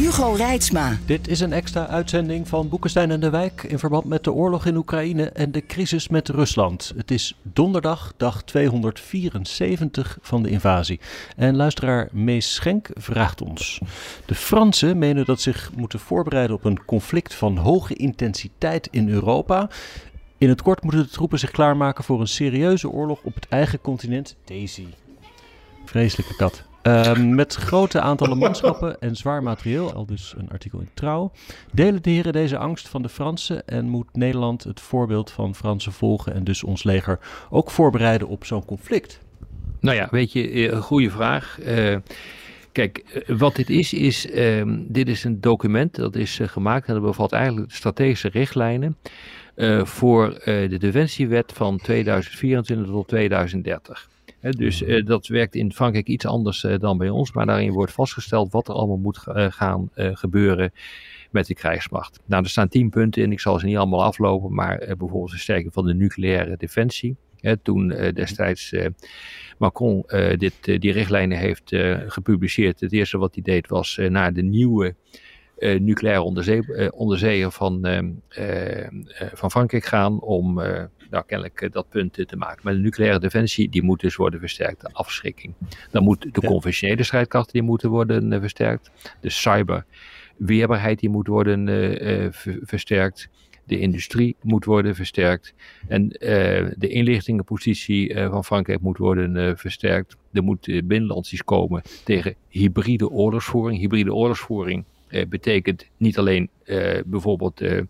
Hugo Reitsma. Dit is een extra uitzending van Boekenstein en de Wijk in verband met de oorlog in Oekraïne en de crisis met Rusland. Het is donderdag, dag 274 van de invasie. En luisteraar Mees Schenk vraagt ons. De Fransen menen dat zich moeten voorbereiden op een conflict van hoge intensiteit in Europa. In het kort moeten de troepen zich klaarmaken voor een serieuze oorlog op het eigen continent. Daisy. Vreselijke kat. Ehm, met grote aantallen manschappen en zwaar materieel, al dus een artikel in Trouw. Delen de heren deze angst van de Fransen en moet Nederland het voorbeeld van Fransen volgen en dus ons leger ook voorbereiden op zo'n conflict? Nou ja, weet je, eh, een goede vraag. Uh, kijk, eh, wat dit is, is uh, dit is een document dat is uh, gemaakt en dat bevat eigenlijk strategische richtlijnen voor de defensiewet van 2024 tot 2030 dus uh, dat werkt in Frankrijk iets anders uh, dan bij ons, maar daarin wordt vastgesteld wat er allemaal moet uh, gaan gebeuren met de krijgsmacht. Nou, er staan tien punten in, ik zal ze niet allemaal aflopen, maar bijvoorbeeld versterking van de nucleaire defensie. toen destijds Macron dit, die richtlijnen heeft gepubliceerd, het eerste wat hij deed was naar de nieuwe uh, nucleaire onderzee, onderzeeën van, uh, van Frankrijk gaan om nou, kennelijk dat punt te maken. Maar de nucleaire defensie die moet dus worden versterkt, de afschrikking. Dan moet de conventionele strijdkrachten die moeten worden versterkt. De cyberweerbaarheid die moet worden versterkt. De industrie moet worden versterkt. En de inlichtingenpositie van Frankrijk moet worden versterkt. Er moet binnenlandsies komen tegen hybride oorlogsvoering. Hybride oorlogsvoering betekent niet alleen uh, bijvoorbeeld uh,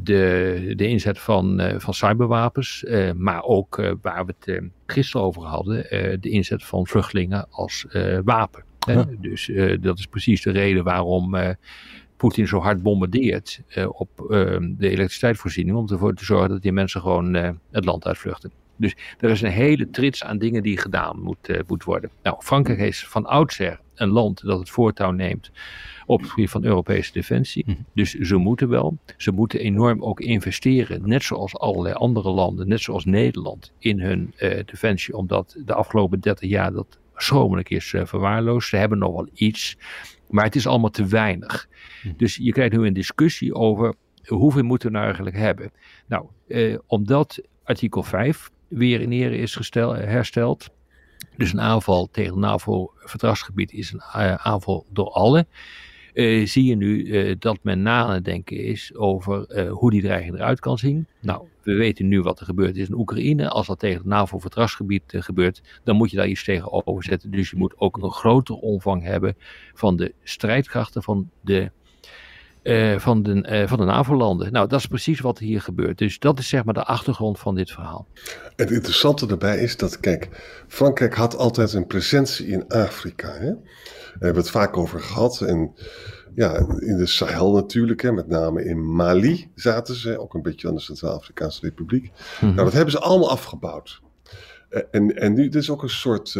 de, de inzet van, van cyberwapens, maar ook waar we het gisteren over hadden, de inzet van vluchtelingen als wapen. Ja. Dus dat is precies de reden waarom Poetin zo hard bombardeert op de elektriciteitsvoorziening, om ervoor te zorgen dat die mensen gewoon het land uitvluchten. Dus er is een hele trits aan dingen die gedaan moet, moet worden. Nou, Frankrijk is van oudsher een land dat het voortouw neemt op het gebied van Europese defensie. Mhm. Dus ze moeten wel. Ze moeten enorm ook investeren, net zoals allerlei andere landen, net zoals Nederland, in hun uh, defensie, omdat de afgelopen 30 jaar dat schromelijk is uh, verwaarloosd. Ze hebben nog wel iets, maar het is allemaal te weinig. Mhm. Dus je krijgt nu een discussie over hoeveel moeten we nou eigenlijk hebben. Nou, omdat artikel 5 weer in ere is gestel, hersteld. Dus een aanval tegen het NAVO-verdragsgebied is een uh, aanval door alle. Uh, zie je nu uh, dat men na denken is over hoe die dreiging eruit kan zien. Nou, we weten nu wat er gebeurd is in Oekraïne. Als dat tegen het NAVO-verdragsgebied gebeurt, dan moet je daar iets tegenover zetten. Dus je moet ook een grotere omvang hebben van de strijdkrachten van de uh, van, de, uh, van de NAVO-landen. Nou, dat is precies wat hier gebeurt. Dus dat is zeg maar de achtergrond van dit verhaal. Het interessante daarbij is dat, kijk, Frankrijk had altijd een presentie in Afrika. Hè? Daar hebben we het vaak over gehad. En ja, in de Sahel natuurlijk, hè, met name in Mali zaten ze, ook een beetje aan de Centraal-Afrikaanse Republiek. Mm Nou, dat hebben ze allemaal afgebouwd. Uh, en, en nu, dit is ook een soort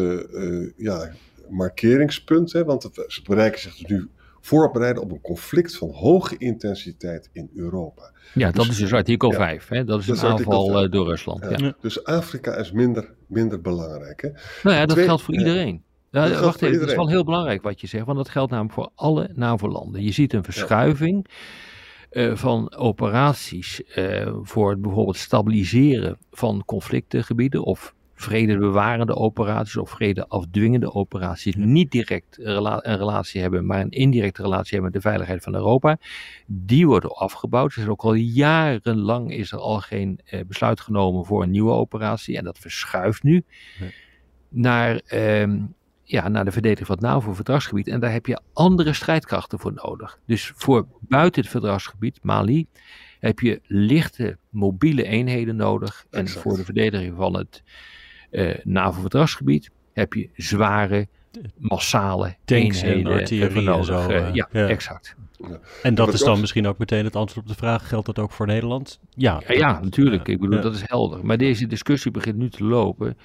ja, markeringspunt, hè, want het, ze bereiken zich dus nu voorbereiden op een conflict van hoge intensiteit in Europa. Ja, dat dus is dus artikel ja, 5. Hè? Dat is een aanval uh, door Rusland. Ja. Ja. Dus Afrika is minder, minder belangrijk. Hè? Nou ja, dat Twee, geldt voor iedereen. Ja, wacht even, iedereen. het is wel heel belangrijk wat je zegt, want dat geldt namelijk voor alle NAVO-landen. Je ziet een verschuiving uh, van operaties uh, voor het bijvoorbeeld stabiliseren van conflictengebieden of vredebewarende operaties of vredeafdwingende operaties niet direct een relatie hebben, maar een indirecte relatie hebben met de veiligheid van Europa, die worden afgebouwd. Dus ook al jarenlang is er al geen eh, besluit genomen voor een nieuwe operatie en dat verschuift nu naar, eh, ja, naar de verdediging van het NAVO-verdragsgebied en daar heb je andere strijdkrachten voor nodig. Dus voor buiten het verdragsgebied, Mali, heb je lichte mobiele eenheden nodig en voor de verdediging van het uh, NAVO-verdragsgebied heb je zware massale Tanks en eenheden en nodig. zo, Eh, eh, ja, ja. exact. En dat is dan misschien ook meteen het antwoord op de vraag: geldt dat ook voor Nederland? Ja, Ja, ja, natuurlijk. Ik bedoel, Ja. dat is helder. Maar deze discussie begint nu te lopen.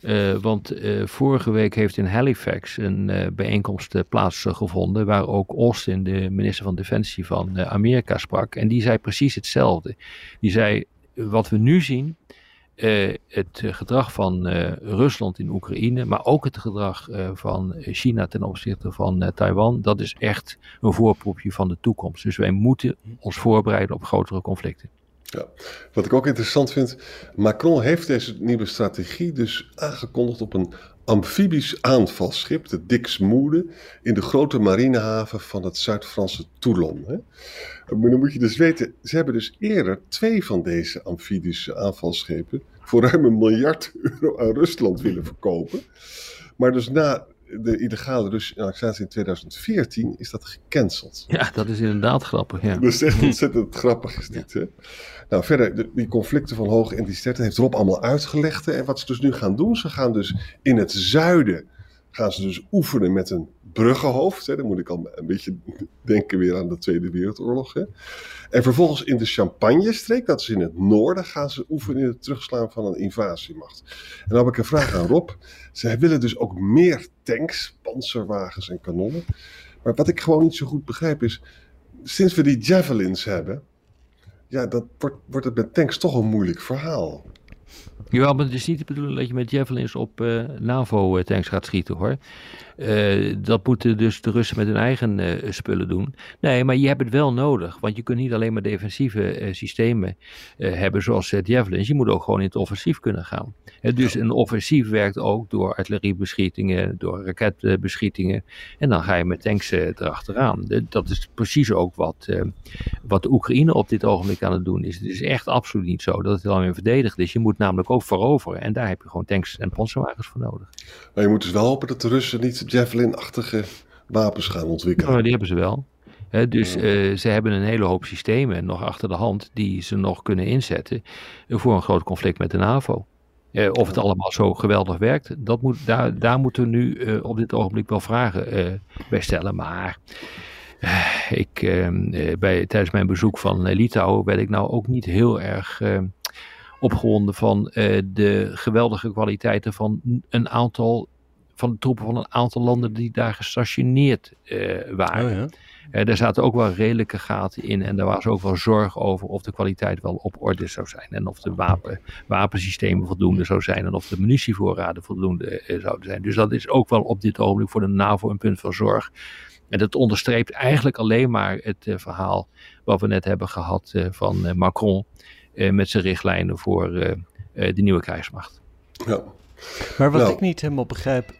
eh, want eh, vorige week heeft in Halifax een eh, bijeenkomst plaatsgevonden. Waar ook Austin, de minister van Defensie van eh, Amerika, sprak. En die zei precies hetzelfde. Die zei: wat we nu zien. Eh, het gedrag van eh, Rusland in Oekraïne, maar ook het gedrag eh, van China ten opzichte van Taiwan, dat is echt een voorproefje van de toekomst. Dus wij moeten ons voorbereiden op grotere conflicten. Wat ik ook interessant vind, Macron heeft deze nieuwe strategie dus aangekondigd op een amfibisch aanvalsschip, de Dixmude, in de grote marinehaven van het Zuid-Franse Toulon. Hè. Maar dan moet je dus weten, ze hebben dus eerder twee van deze amfibische aanvalsschepen voor ruim een miljard euro aan Rusland willen verkopen. Maar dus na de illegale Russische annexatie in 2014 is dat gecanceld. Ja, dat is inderdaad grappig. Ja. Dat is echt ontzettend grappig is dit. Hè? Nou, verder, de- die conflicten van hoge intensiteit heeft Rob allemaal uitgelegd. hè. En wat ze dus nu gaan doen, ze gaan dus in het zuiden gaan ze dus oefenen met een bruggenhoofd. Hè. Dan moet ik al een beetje denken weer aan de Tweede Wereldoorlog. Hè. En vervolgens in de Champagne-streek, dat is in het noorden, gaan ze oefenen in het terugslaan van een invasiemacht. En dan heb ik een vraag aan Rob. Zij willen dus ook meer tanks, panzerwagens en kanonnen. Maar wat ik gewoon niet zo goed begrijp is, sinds we die javelins hebben, ja, dat wordt, wordt het met tanks toch een moeilijk verhaal. Jawel, maar het is niet de bedoeling dat je met javelins op eh, NAVO-tanks gaat schieten hoor. Eh, dat moeten dus de Russen met hun eigen eh, spullen doen. Nee, maar je hebt het wel nodig. Want je kunt niet alleen maar defensieve eh, systemen eh, hebben zoals eh, javelins. Je moet ook gewoon in het offensief kunnen gaan. Dus een offensief werkt ook door artilleriebeschietingen, door raketbeschietingen. En dan ga je met tanks eh, erachteraan. Dat is precies ook wat, eh, wat de Oekraïne op dit ogenblik aan het doen is. Het is echt absoluut niet zo dat het alleen verdedigd is. Je moet namelijk ook veroveren. En daar heb je gewoon tanks en panzerwagens voor nodig. Maar je moet dus wel hopen dat de Russen niet javelin-achtige wapens gaan ontwikkelen. Die hebben ze wel. Dus eh, ze hebben een hele hoop systemen nog achter de hand die ze nog kunnen inzetten voor een groot conflict met de NAVO. Eh, of het allemaal zo geweldig werkt, dat moet, daar, daar moeten we nu eh, op dit ogenblik wel vragen bij stellen. Maar ik, eh, eh, bij, tijdens mijn bezoek van Litouwen werd ik nou ook niet heel erg eh, opgewonden van eh, de geweldige kwaliteiten van een aantal van de troepen van een aantal landen die daar gestationeerd eh, waren. Oh ja. Eh, daar zaten ook wel redelijke gaten in en daar was ook wel zorg over of de kwaliteit wel op orde zou zijn. En of de wapen, wapensystemen voldoende zou zijn en of de munitievoorraden voldoende zouden zijn. Dus dat is ook wel op dit ogenblik voor de NAVO een punt van zorg. En dat onderstreept eigenlijk alleen maar het verhaal wat we net hebben gehad eh, van Macron met zijn richtlijnen voor eh, eh, de nieuwe krijgsmacht. Ja. Maar wat Nou. ik niet helemaal begrijp,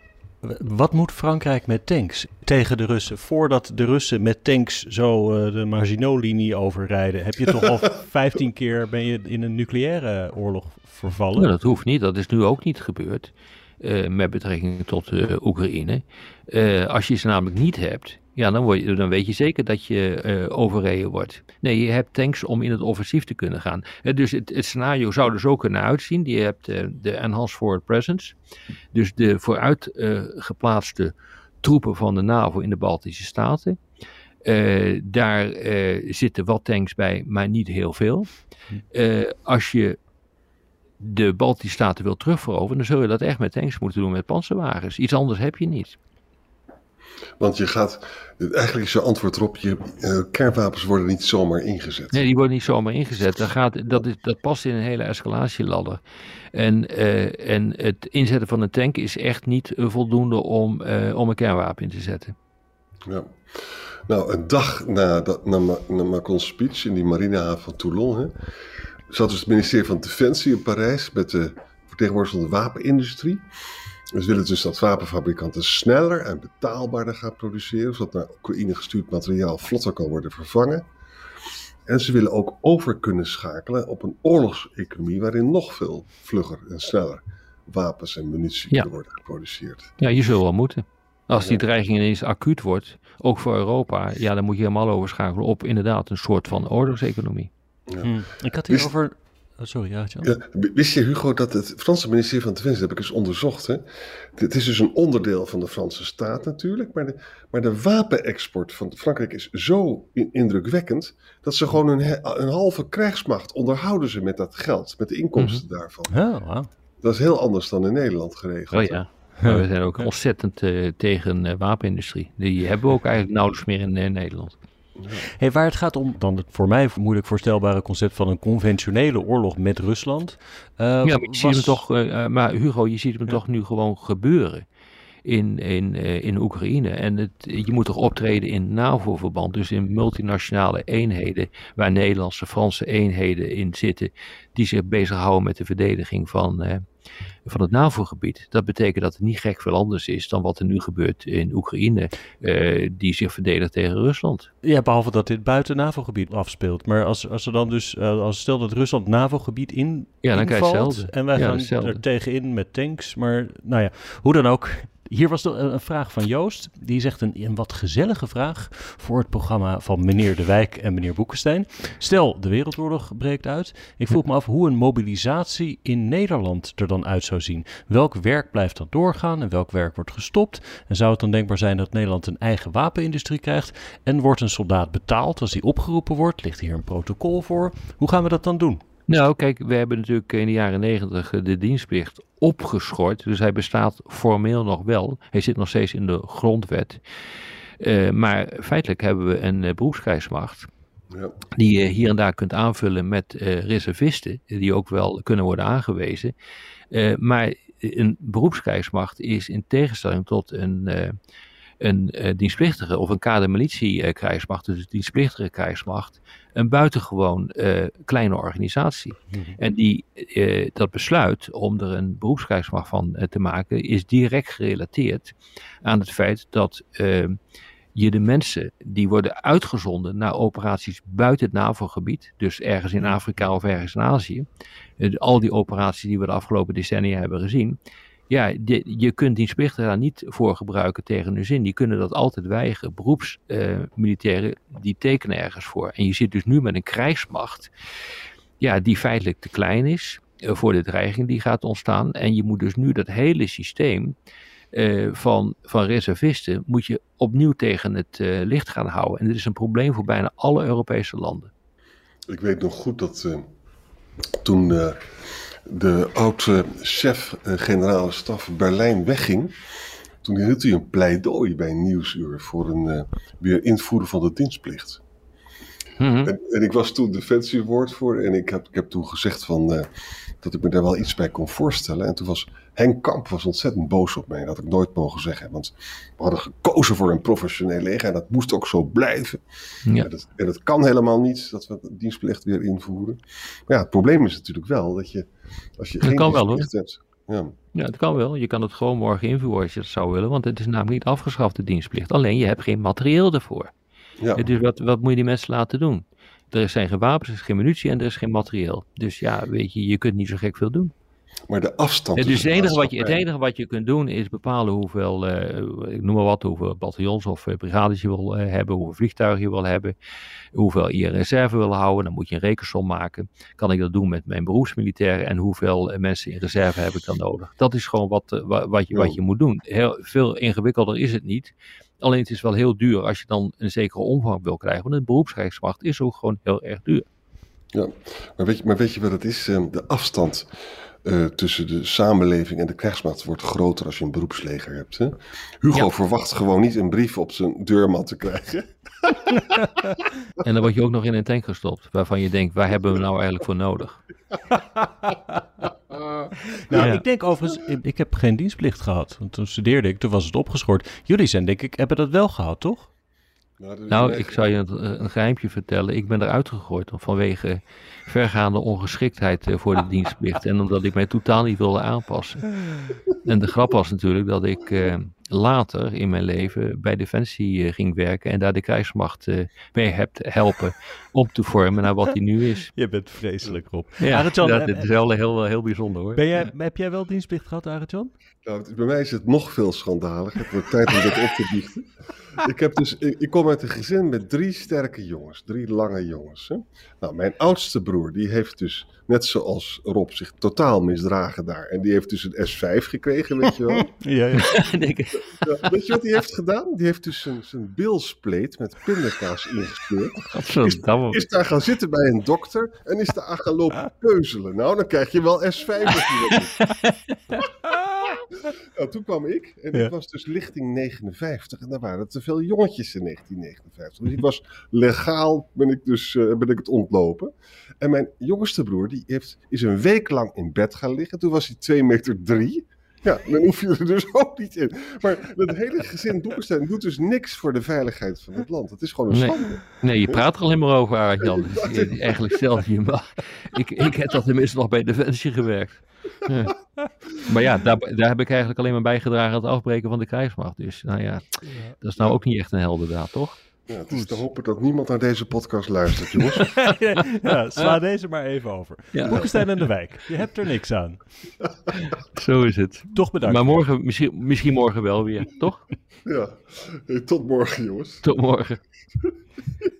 wat moet Frankrijk met tanks tegen de Russen? Voordat de Russen met tanks zo eh, de Maginot-linie overrijden, heb je toch al 15 keer ben je in een nucleaire oorlog vervallen? Nou, dat hoeft niet, dat is nu ook niet gebeurd eh, met betrekking tot eh, Oekraïne. Eh, als je ze namelijk niet hebt, ja, dan, dan weet je zeker dat je eh, overreden wordt. Nee, je hebt tanks om in het offensief te kunnen gaan. Eh, dus het, scenario zou er zo kunnen uitzien. Je hebt eh, de Enhanced Forward Presence, dus de vooruit geplaatste troepen van de NAVO in de Baltische Staten. Daar zitten wat tanks bij, maar niet heel veel. Als je de Baltische Staten wil terugveroveren, dan zul je dat echt met tanks moeten doen met panzerwagens. Iets anders heb je niet. Want je gaat, eigenlijk is je antwoord erop, je eh, kernwapens worden niet zomaar ingezet. Nee, die worden niet zomaar ingezet. Dat, gaat, dat, is, dat past in een hele escalatieladder. En, eh, en het inzetten van een tank is echt niet voldoende om, eh, om een kernwapen in te zetten. Ja. Nou, een dag na, dat, na, na Macron's speech in die marinehaven van Toulon, hè, zat dus het ministerie van Defensie in Parijs met de vertegenwoordigers van de wapenindustrie. Ze willen dus dat wapenfabrikanten sneller en betaalbaarder gaan produceren, zodat naar Oekraïne gestuurd materiaal vlotter kan worden vervangen. En ze willen ook over kunnen schakelen op een oorlogseconomie waarin nog veel vlugger en sneller wapens en munitie Ja. kunnen worden geproduceerd. Ja, je zult wel moeten. Als die Ja. dreiging ineens acuut wordt, ook voor Europa, ja, dan moet je helemaal overschakelen op inderdaad een soort van oorlogseconomie. Hm. Ik had Is- hierover Oh, sorry, ja, wist je, Hugo, dat het Franse ministerie van Defensie, dat heb ik eens onderzocht. Hè? Het is dus een onderdeel van de Franse staat natuurlijk. Maar de, maar de wapenexport van Frankrijk is zo in- indrukwekkend. dat ze gewoon een, een halve krijgsmacht onderhouden ze met dat geld, met de inkomsten daarvan. Oh. Dat is heel anders dan in Nederland geregeld. Oh ja. Maar we zijn ook ontzettend eh, tegen eh, wapenindustrie. Die hebben we ook eigenlijk nauwelijks meer in eh, Nederland. Hey, waar het gaat om, dan het voor mij moeilijk voorstelbare concept van een conventionele oorlog met Rusland. eh, ja, maar je ziet hem was- toch, eh, eh, maar Hugo, je ziet hem toch nu gewoon gebeuren in, in, eh, in Oekraïne. En het, je moet toch optreden in NAVO-verband, dus in multinationale eenheden, waar Nederlandse, Franse eenheden in zitten, die zich bezighouden met de verdediging van, eh, van het NAVO-gebied. Dat betekent dat het niet gek veel anders is dan wat er nu gebeurt in Oekraïne, eh, die zich verdedigt tegen Rusland. Ja, behalve dat dit buiten NAVO-gebied afspeelt. Maar als, als er dan dus, eh, als stel dat Rusland NAVO-gebied in, Ja, dan krijg je hetzelfde. en wij Ja, gaan hetzelfde. er tegenin met tanks. Maar nou ja, hoe dan ook. Hier was een een vraag van Joost. Die zegt een, een wat gezellige vraag voor het programma van meneer De Wijk en meneer Boekenstein. Stel, de Wereldoorlog breekt uit. Ik vroeg me af hoe een mobilisatie in Nederland er dan uit zou zien. Welk werk blijft dan doorgaan en welk werk wordt gestopt? En zou het dan denkbaar zijn dat Nederland een eigen wapenindustrie krijgt? En wordt een soldaat betaald als hij opgeroepen wordt? Ligt hier een protocol voor? Hoe gaan we dat dan doen? Nou, kijk, we hebben natuurlijk in de jaren negentig de dienstplicht opgeschort. Dus hij bestaat formeel nog wel. Hij zit nog steeds in de grondwet. Eh, maar feitelijk hebben we een uh, beroepskrijgsmacht. Ja. Die je hier en daar kunt aanvullen met uh, reservisten. Die ook wel kunnen worden aangewezen. Maar een beroepskrijgsmacht is in tegenstelling tot een een uh, dienstplichtige of een kadermilitie-krijgsmacht, dus een dienstplichtige krijgsmacht, een buitengewoon uh, kleine organisatie. Mm -hmm. En die, dat besluit om er een beroepskrijgsmacht van te maken, is direct gerelateerd aan het feit dat je de mensen die worden uitgezonden naar operaties buiten het NAVO-gebied, dus ergens in Afrika of ergens in Azië, al die operaties die we de afgelopen decennia hebben gezien, ja, je kunt dienstplichtigen daar niet voor gebruiken tegen hun zin. Die kunnen dat altijd weigeren. Beroepsmilitairen, uh, die tekenen ergens voor. En je zit dus nu met een krijgsmacht, ja, die feitelijk te klein is uh, voor de dreiging die gaat ontstaan. En je moet dus nu dat hele systeem uh, van, van reservisten, moet je opnieuw tegen het licht gaan houden. En dit is een probleem voor bijna alle Europese landen. Ik weet nog goed dat toen de oude chef-generale staf Berlijn wegging, toen hield hij een pleidooi bij Nieuwsuur voor een uh, weer invoeren van de dienstplicht. Mm -hmm. en, en, ik was toen defensiewoordvoerder en ik heb, ik heb toen gezegd van, uh, dat ik me daar wel iets bij kon voorstellen. En toen was Henk Kamp was ontzettend boos op mij. Dat had ik nooit mogen zeggen. Want we hadden gekozen voor een professioneel leger en dat moest ook zo blijven. Ja. En, dat, en dat kan helemaal niet, dat we de dienstplicht weer invoeren. Maar ja, het probleem is natuurlijk wel dat je, als je dat geen kan wel, dienstplicht hebt... Ja. ja, het kan wel. Je kan het gewoon morgen invoeren als je dat zou willen. Want het is namelijk niet afgeschaft, de dienstplicht. Alleen je hebt geen materieel ervoor. Ja. Dus wat, wat moet je die mensen laten doen? Er zijn geen wapens, er is geen munitie en er is geen materieel. Dus ja, weet je, je kunt niet zo gek veel doen. Maar de afstand. Ja, dus het enige, wat je, het enige wat je kunt doen is bepalen hoeveel, uh, ik noem maar wat, hoeveel bataljons of uh, brigades je wil uh, hebben, hoeveel vliegtuigen je wil hebben, hoeveel je in reserve wil houden. Dan moet je een rekensom maken. Kan ik dat doen met mijn beroepsmilitairen en hoeveel mensen in reserve heb ik dan nodig? Dat is gewoon wat, wat, je, wat je moet doen. Heel, veel ingewikkelder is het niet. Alleen het is wel heel duur als je dan een zekere omvang wil krijgen. Want een beroepskrijgsmacht is ook gewoon heel erg duur. Ja, maar weet je, maar weet je wat het is? De afstand uh, tussen de samenleving en de krijgsmacht wordt groter als je een beroepsleger hebt. Hè? Hugo ja. verwacht gewoon niet een brief op zijn deurmat te krijgen. en dan word je ook nog in een tank gestopt, waarvan je denkt, waar hebben we nou eigenlijk voor nodig? nou, ja. ik denk overigens, ik heb geen dienstplicht gehad. Want toen studeerde ik, toen was het opgeschort. Jullie zijn denk ik, hebben dat wel gehad, toch? Nou, nou ik zou je een, een geheimje vertellen. Ik ben eruit gegooid vanwege vergaande ongeschiktheid voor de dienstplicht. En omdat ik mij totaal niet wilde aanpassen. En de grap was natuurlijk dat ik uh, later in mijn leven bij Defensie uh, ging werken. En daar de krijgsmacht uh, mee heb helpen om te vormen naar wat die nu is. Je bent vreselijk, Rob. Ja, Arjan, dat is wel heel, heel bijzonder hoor. Ben jij, heb jij wel dienstplicht gehad, Arjan? Nou, bij mij is het nog veel schandaliger. Het wordt tijd om dit op te biechten. ik, heb dus, ik, ik kom uit een gezin met drie sterke jongens, drie lange jongens. Hè? Nou, mijn oudste broer, die heeft dus, net zoals Rob, zich totaal misdragen daar. En die heeft dus een S5 gekregen, weet je wel. Ja, ja. Denk ik. Ja, weet je wat hij heeft gedaan? Die heeft dus zijn, zijn bilspleet met pindakaas ingespeurd. Godverdamme. Is daar gaan zitten bij een dokter en is daar aan gaan lopen peuzelen. Nou, dan krijg je wel S5 natuurlijk. Nou, toen kwam ik en Ja. ik was dus lichting 59 en daar waren te veel jongetjes in 1959. Dus ik was legaal, ben ik dus eh, ben ik het ontlopen. En mijn jongste broer, die heeft, is een week lang in bed gaan liggen. Toen was hij 2 meter 3. Ja, dan hoef je er dus ook niet in. Maar dat hele gezin Boekenstein doet dus niks voor de veiligheid van het land. Het is gewoon een schande. Nee, je praat er alleen maar over, Arend Jan. Dus je- eigenlijk stel je maar. Ik, ik heb dat tenminste nog bij Defensie gewerkt. Ja. Maar ja, daar, daar heb ik eigenlijk alleen maar bijgedragen aan het afbreken van de krijgsmacht. Dus nou ja, dat is nou ook niet echt een heldendaad, toch? Ja, het is te hopen dat niemand naar deze podcast luistert, jongens. ja, sla deze maar even over. Ja. Boekenstein en de wijk. Je hebt er niks aan. Zo is het. Toch bedankt. Maar morgen, misschien, misschien morgen wel weer, toch? Ja, Hey, tot morgen, jongens. Tot morgen.